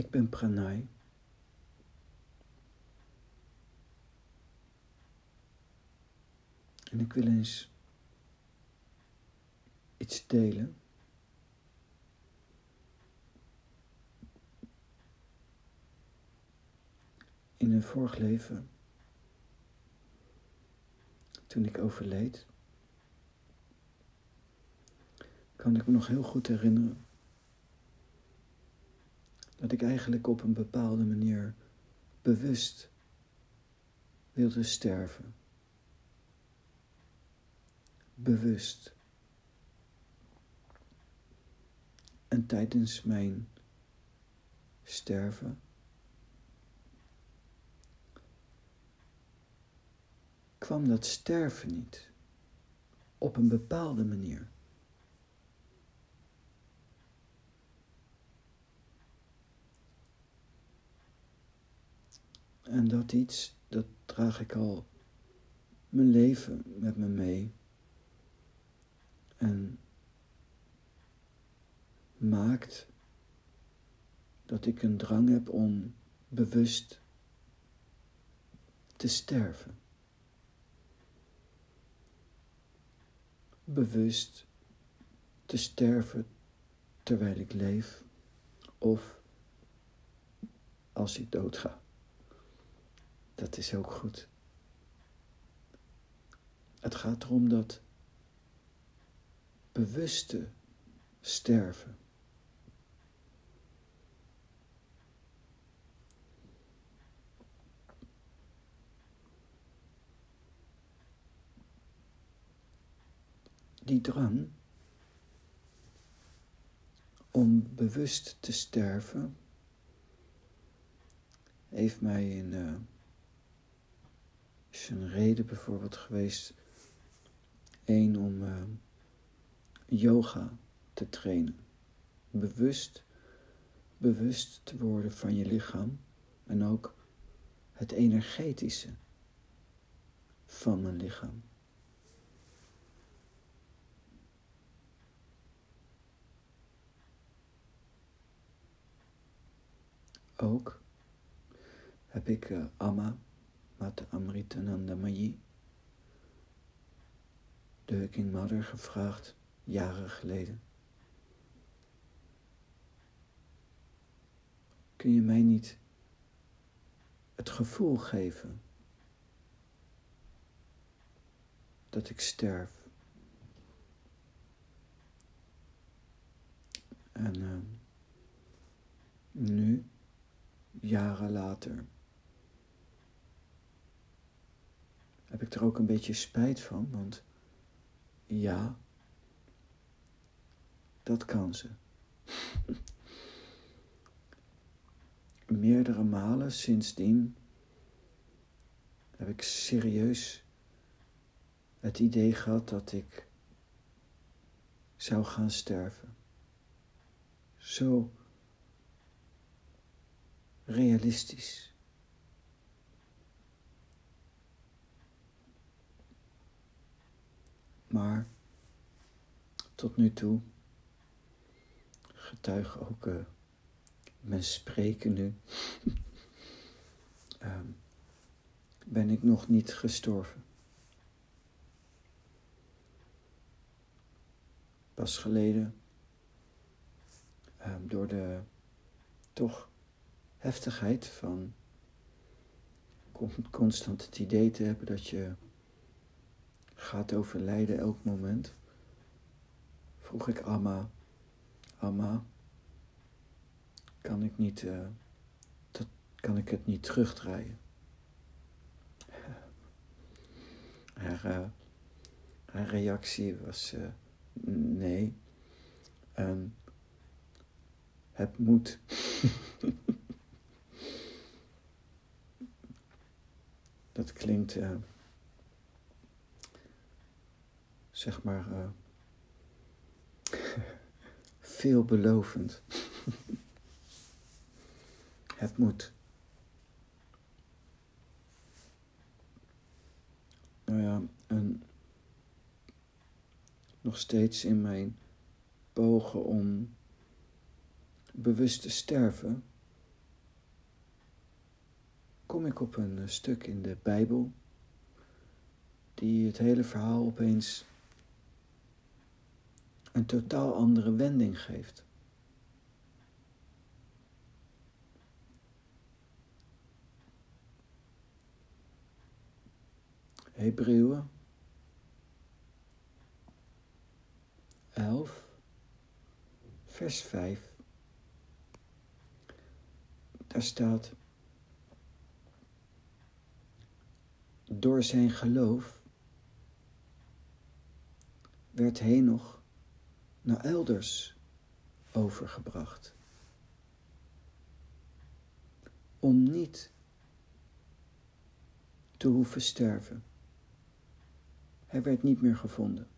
Ik ben Pranay. En ik wil eens iets delen. In een vorig leven, toen ik overleed, kan ik me nog heel goed herinneren dat ik eigenlijk op een bepaalde manier bewust wilde sterven. Bewust. En tijdens mijn sterven kwam dat sterven niet op een bepaalde manier. En dat iets, dat draag ik al mijn leven met me mee. En maakt dat ik een drang heb om bewust te sterven. Bewust te sterven terwijl ik leef of als ik doodga. Dat is ook goed. Het gaat erom dat bewuste sterven. Die drang om bewust te sterven heeft mij in uh, een reden bijvoorbeeld geweest. één om uh, yoga te trainen. Bewust, bewust te worden van je lichaam en ook het energetische van mijn lichaam. Ook heb ik uh, Amma Mata Amritanandamayi, de King Mother, gevraagd jaren geleden. Kun je mij niet het gevoel geven dat ik sterf? En uh, nu, jaren later, heb ik er ook een beetje spijt van, want ja, dat kan ze. Meerdere malen sindsdien heb ik serieus het idee gehad dat ik zou gaan sterven. Zo realistisch. Maar tot nu toe getuige ook uh, mijn spreken nu. um, ben ik nog niet gestorven. Pas geleden, um, door de toch heftigheid van constant het idee te hebben dat je gaat overlijden elk moment, vroeg ik Amma, Amma, kan ik niet, uh, dat, kan ik het niet terugdraaien? Haar, uh, haar reactie was uh, nee. Um, het moet. dat klinkt zeg maar, uh, veelbelovend. Het moet. Nou ja, en nog steeds in mijn pogen om bewust te sterven, kom ik op een stuk in de Bijbel die het hele verhaal opeens een totaal andere wending geeft. Hebreeën 11, vers 5. Daar staat: Door zijn geloof werd Henoch naar elders overgebracht. Om niet te hoeven sterven. Hij werd niet meer gevonden.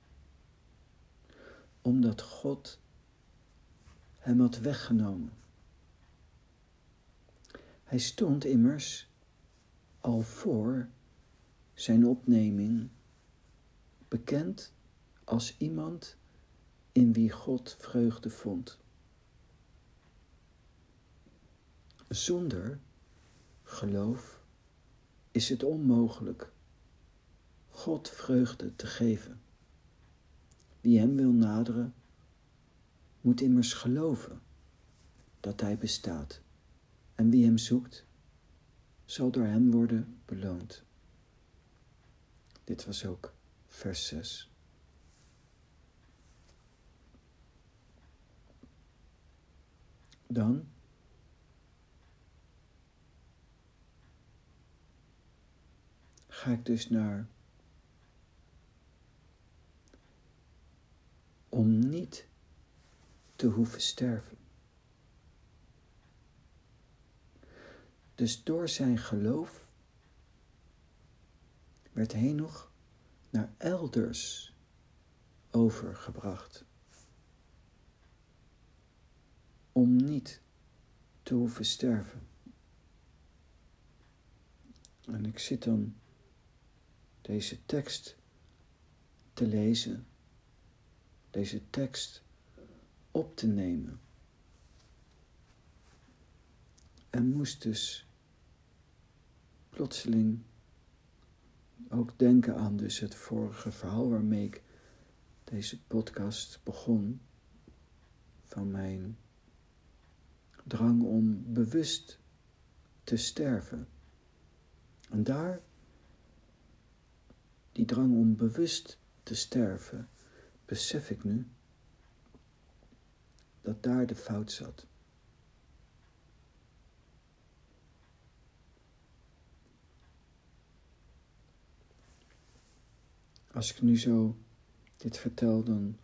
Omdat God hem had weggenomen. Hij stond immers al voor zijn opneming bekend als iemand in wie God vreugde vond. Zonder geloof is het onmogelijk God vreugde te geven. Wie Hem wil naderen, moet immers geloven dat Hij bestaat. En wie Hem zoekt, zal door Hem worden beloond. Dit was ook vers 6. Dan ga ik dus naar om niet te hoeven sterven. Dus door zijn geloof werd Henoch naar elders overgebracht. Om niet te hoeven sterven. En ik zit dan deze tekst te lezen, deze tekst op te nemen. En moest dus plotseling ook denken aan dus het vorige verhaal waarmee ik deze podcast begon. Van mijn drang om bewust te sterven. En daar, die drang om bewust te sterven, besef ik nu dat daar de fout zat. Als ik nu zo dit vertel, dan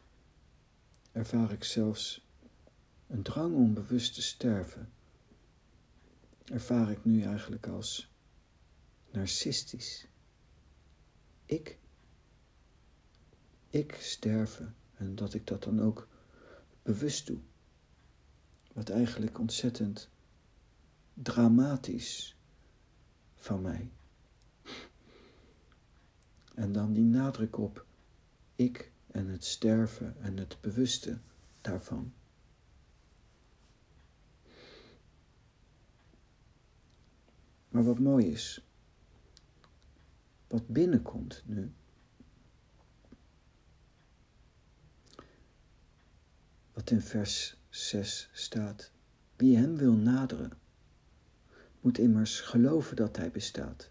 ervaar ik zelfs een drang om bewust te sterven. Ervaar ik nu eigenlijk als narcistisch. Ik, ik sterven en dat ik dat dan ook bewust doe. Wat eigenlijk ontzettend dramatisch van mij. En dan die nadruk op ik en het sterven en het bewuste daarvan. Maar wat mooi is, wat binnenkomt nu, wat in vers 6 staat, wie hem wil naderen, moet immers geloven dat hij bestaat.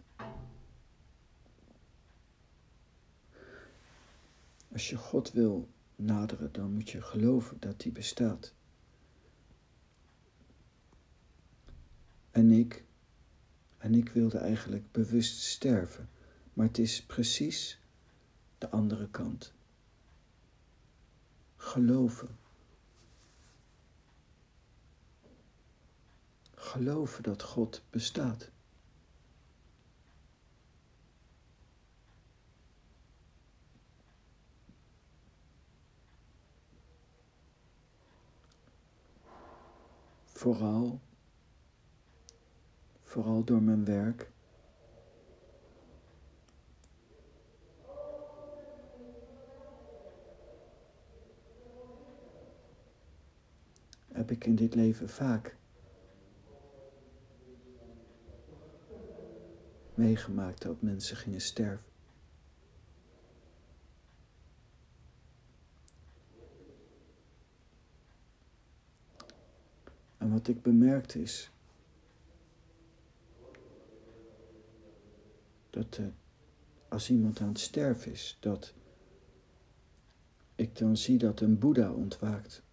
Als je God wil naderen, dan moet je geloven dat hij bestaat. En ik, en ik wilde eigenlijk bewust sterven, maar het is precies de andere kant. Geloven. Geloven dat God bestaat. Vooral, vooral door mijn werk. Heb ik in dit leven vaak meegemaakt dat mensen gingen sterven. En wat ik bemerkte is dat uh, als iemand aan het sterven is, dat ik dan zie dat een Boeddha ontwaakt.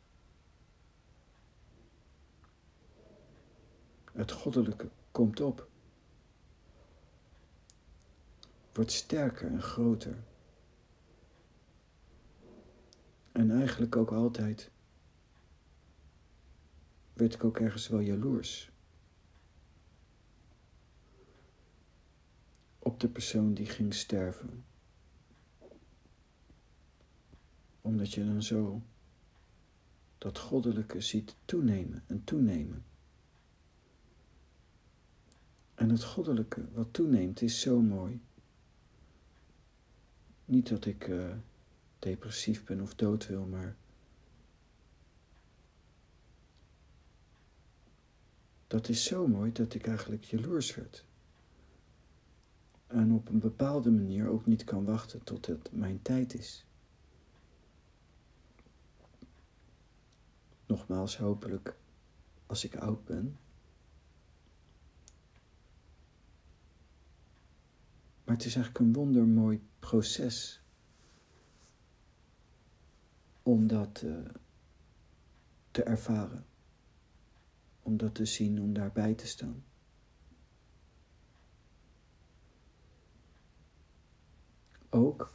Het goddelijke komt op, wordt sterker en groter. En eigenlijk ook altijd werd ik ook ergens wel jaloers. Op de persoon die ging sterven. Omdat je dan zo dat goddelijke ziet toenemen en toenemen. En het goddelijke wat toeneemt is zo mooi. Niet dat ik uh, depressief ben of dood wil, maar dat is zo mooi dat ik eigenlijk jaloers werd. En op een bepaalde manier ook niet kan wachten tot het mijn tijd is. Nogmaals, hopelijk als ik oud ben. Maar het is eigenlijk een wondermooi proces om dat uh, te ervaren om dat te zien, om daarbij te staan. Ook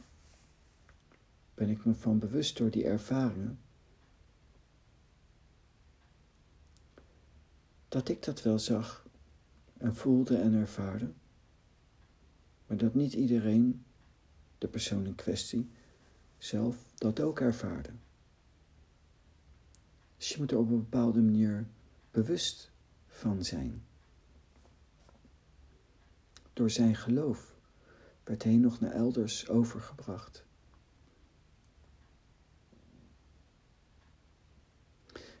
ben ik me van bewust door die ervaringen dat ik dat wel zag en voelde en ervaarde, maar dat niet iedereen, de persoon in kwestie, zelf dat ook ervaarde. Dus je moet er op een bepaalde manier bewust van zijn. Door zijn geloof werd hij nog naar elders overgebracht.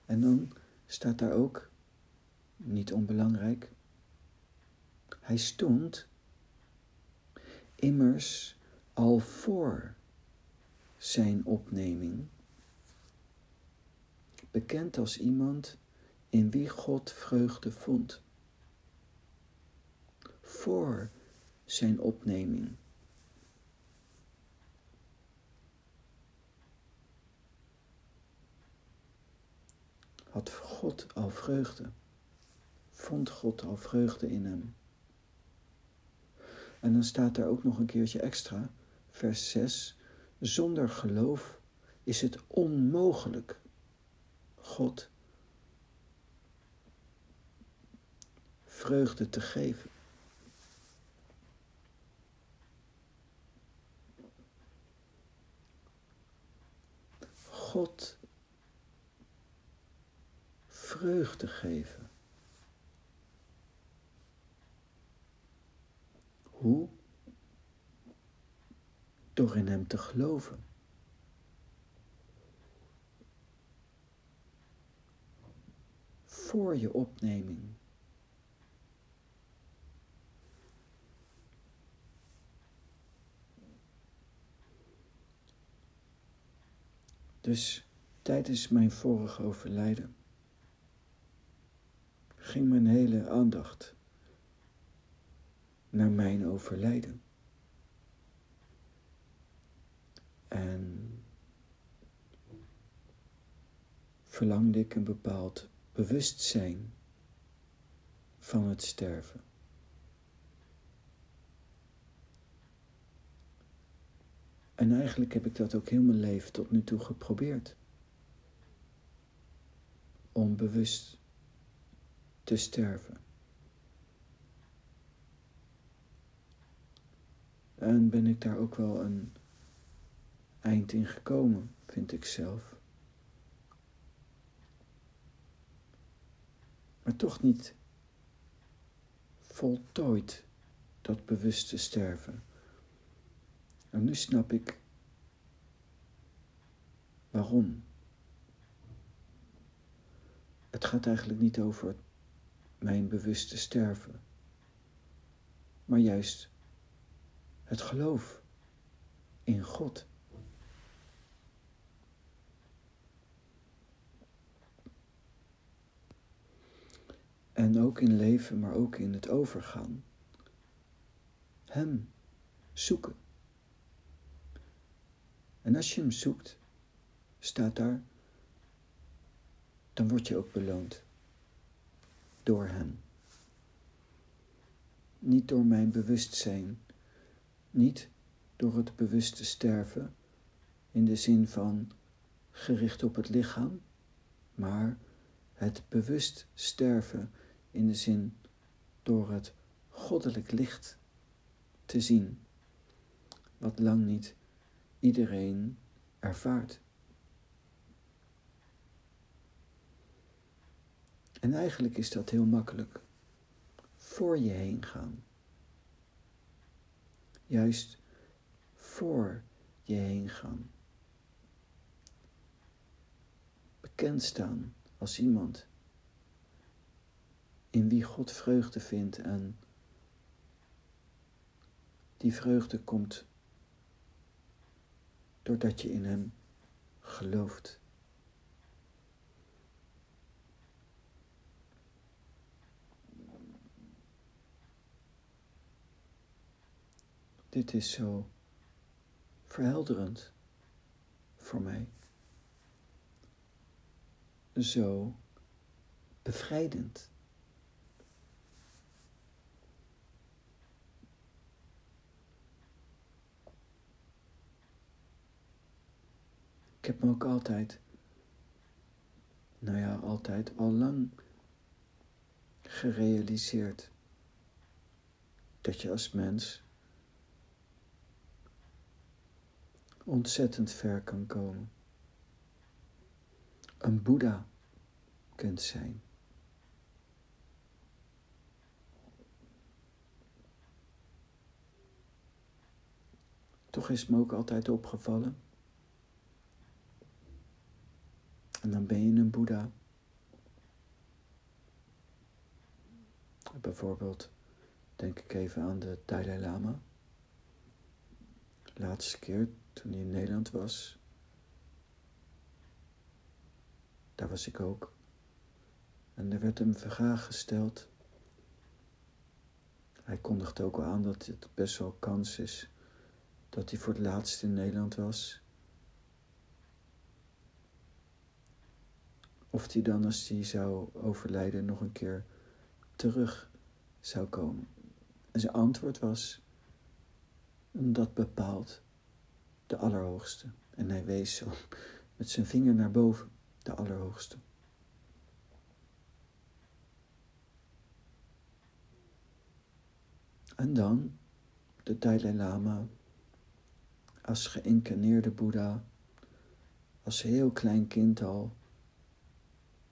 En dan staat daar ook, niet onbelangrijk, hij stond immers al voor zijn opneming, bekend als iemand in wie God vreugde vond. Voor zijn opneming. Had God al vreugde? Vond God al vreugde in hem? En dan staat er ook nog een keertje extra, vers 6. Zonder geloof is het onmogelijk God vreugde te geven. God vreugde geven. Hoe? Door in Hem te geloven. Voor je opneming. Dus tijdens mijn vorige overlijden ging mijn hele aandacht naar mijn overlijden. En verlangde ik een bepaald bewustzijn van het sterven. En eigenlijk heb ik dat ook heel mijn leven tot nu toe geprobeerd. Om bewust te sterven. En ben ik daar ook wel een eind in gekomen, vind ik zelf. Maar toch niet voltooid dat bewuste sterven. En nu snap ik waarom. Het gaat eigenlijk niet over mijn bewuste sterven, maar juist het geloof in God. En ook in leven, maar ook in het overgaan. Hem zoeken. En als je hem zoekt, staat daar, dan word je ook beloond door hem. Niet door mijn bewustzijn, niet door het bewuste sterven in de zin van gericht op het lichaam, maar het bewust sterven in de zin door het goddelijk licht te zien, wat lang niet iedereen ervaart. En eigenlijk is dat heel makkelijk. Voor je heen gaan. Juist voor je heen gaan. Bekend staan als iemand in wie God vreugde vindt en die vreugde komt doordat je in Hem gelooft. Dit is zo verhelderend voor mij. Zo bevrijdend. Ik heb me ook altijd, nou ja, altijd al lang gerealiseerd dat je als mens ontzettend ver kan komen. Een Boeddha kunt zijn. Toch is me ook altijd opgevallen. En dan ben je een Boeddha. Bijvoorbeeld, denk ik even aan de Dalai Lama. laatste keer toen hij in Nederland was. Daar was ik ook. En er werd hem een vraag gesteld. Hij kondigde ook aan dat het best wel kans is dat hij voor het laatst in Nederland was. Of hij dan, als hij zou overlijden, nog een keer terug zou komen. En zijn antwoord was: dat bepaalt de Allerhoogste. En hij wees zo met zijn vinger naar boven, de Allerhoogste. En dan de Dalai Lama als geïncarneerde Boeddha, als heel klein kind al,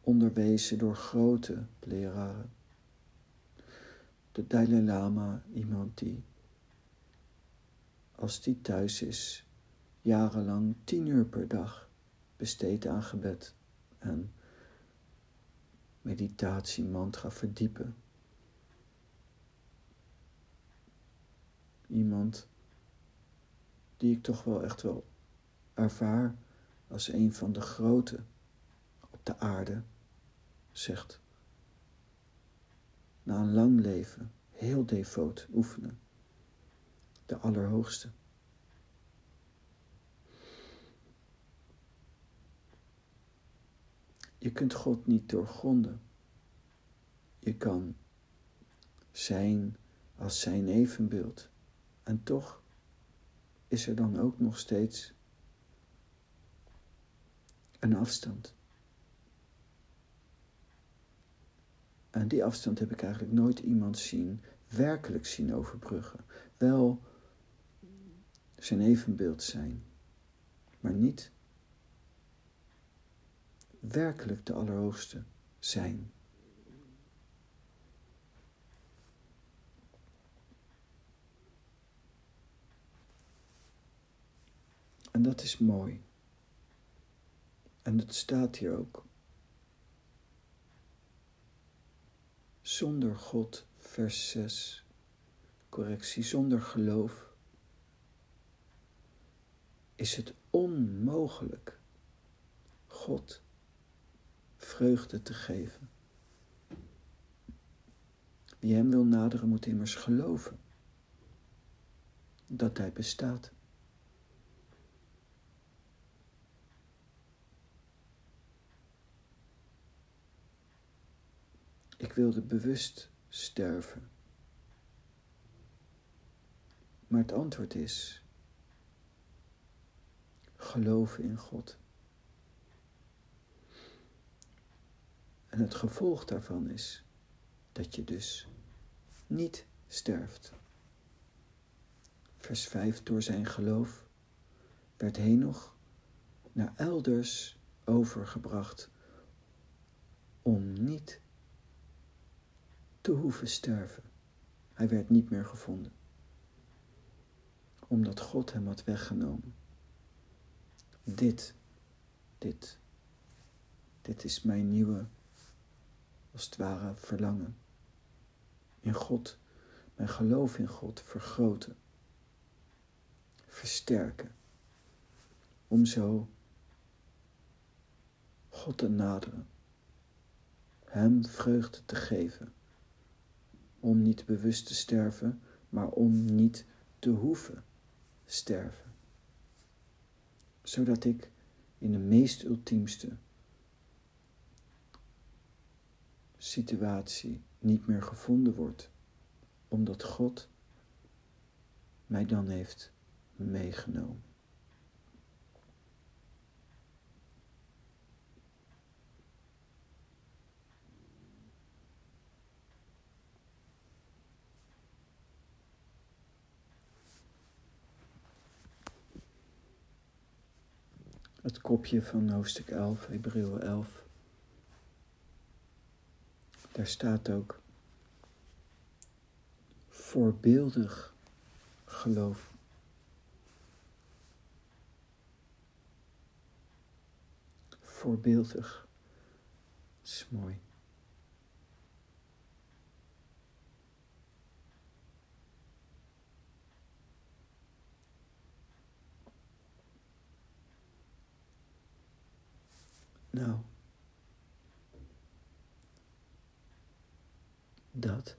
onderwezen door grote leraren. De Dalai Lama, iemand die, als die thuis is, jarenlang tien uur per dag besteed aan gebed en meditatie, mantra verdiepen. Iemand die ik toch wel echt wel ervaar als een van de grote op de aarde, zegt. Na een lang leven, heel devoot oefenen, de Allerhoogste. Je kunt God niet doorgronden. Je kan zijn als zijn evenbeeld. En toch is er dan ook nog steeds een afstand. En die afstand heb ik eigenlijk nooit iemand zien, werkelijk zien overbruggen. Wel zijn evenbeeld zijn, maar niet werkelijk de Allerhoogste zijn. En dat is mooi. En het staat hier ook. Zonder God, vers 6, correctie, zonder geloof is het onmogelijk God vreugde te geven. Wie Hem wil naderen moet immers geloven dat Hij bestaat. Ik wilde bewust sterven. Maar het antwoord is geloven in God. En het gevolg daarvan is dat je dus niet sterft. Vers 5. Door zijn geloof werd Henoch naar elders overgebracht om niet te hoeven sterven. Hij werd niet meer gevonden, omdat God hem had weggenomen. Dit, dit, dit is mijn nieuwe, als het ware, verlangen. In God, mijn geloof in God vergroten, versterken, om zo God te naderen, Hem vreugde te geven om niet bewust te sterven, maar om niet te hoeven sterven. Zodat ik in de meest ultiemste situatie niet meer gevonden word, omdat God mij dan heeft meegenomen. Het kopje van hoofdstuk 11, Hebreeën 11. Daar staat ook voorbeeldig geloof. Voorbeeldig. Dat is mooi. Nou, dat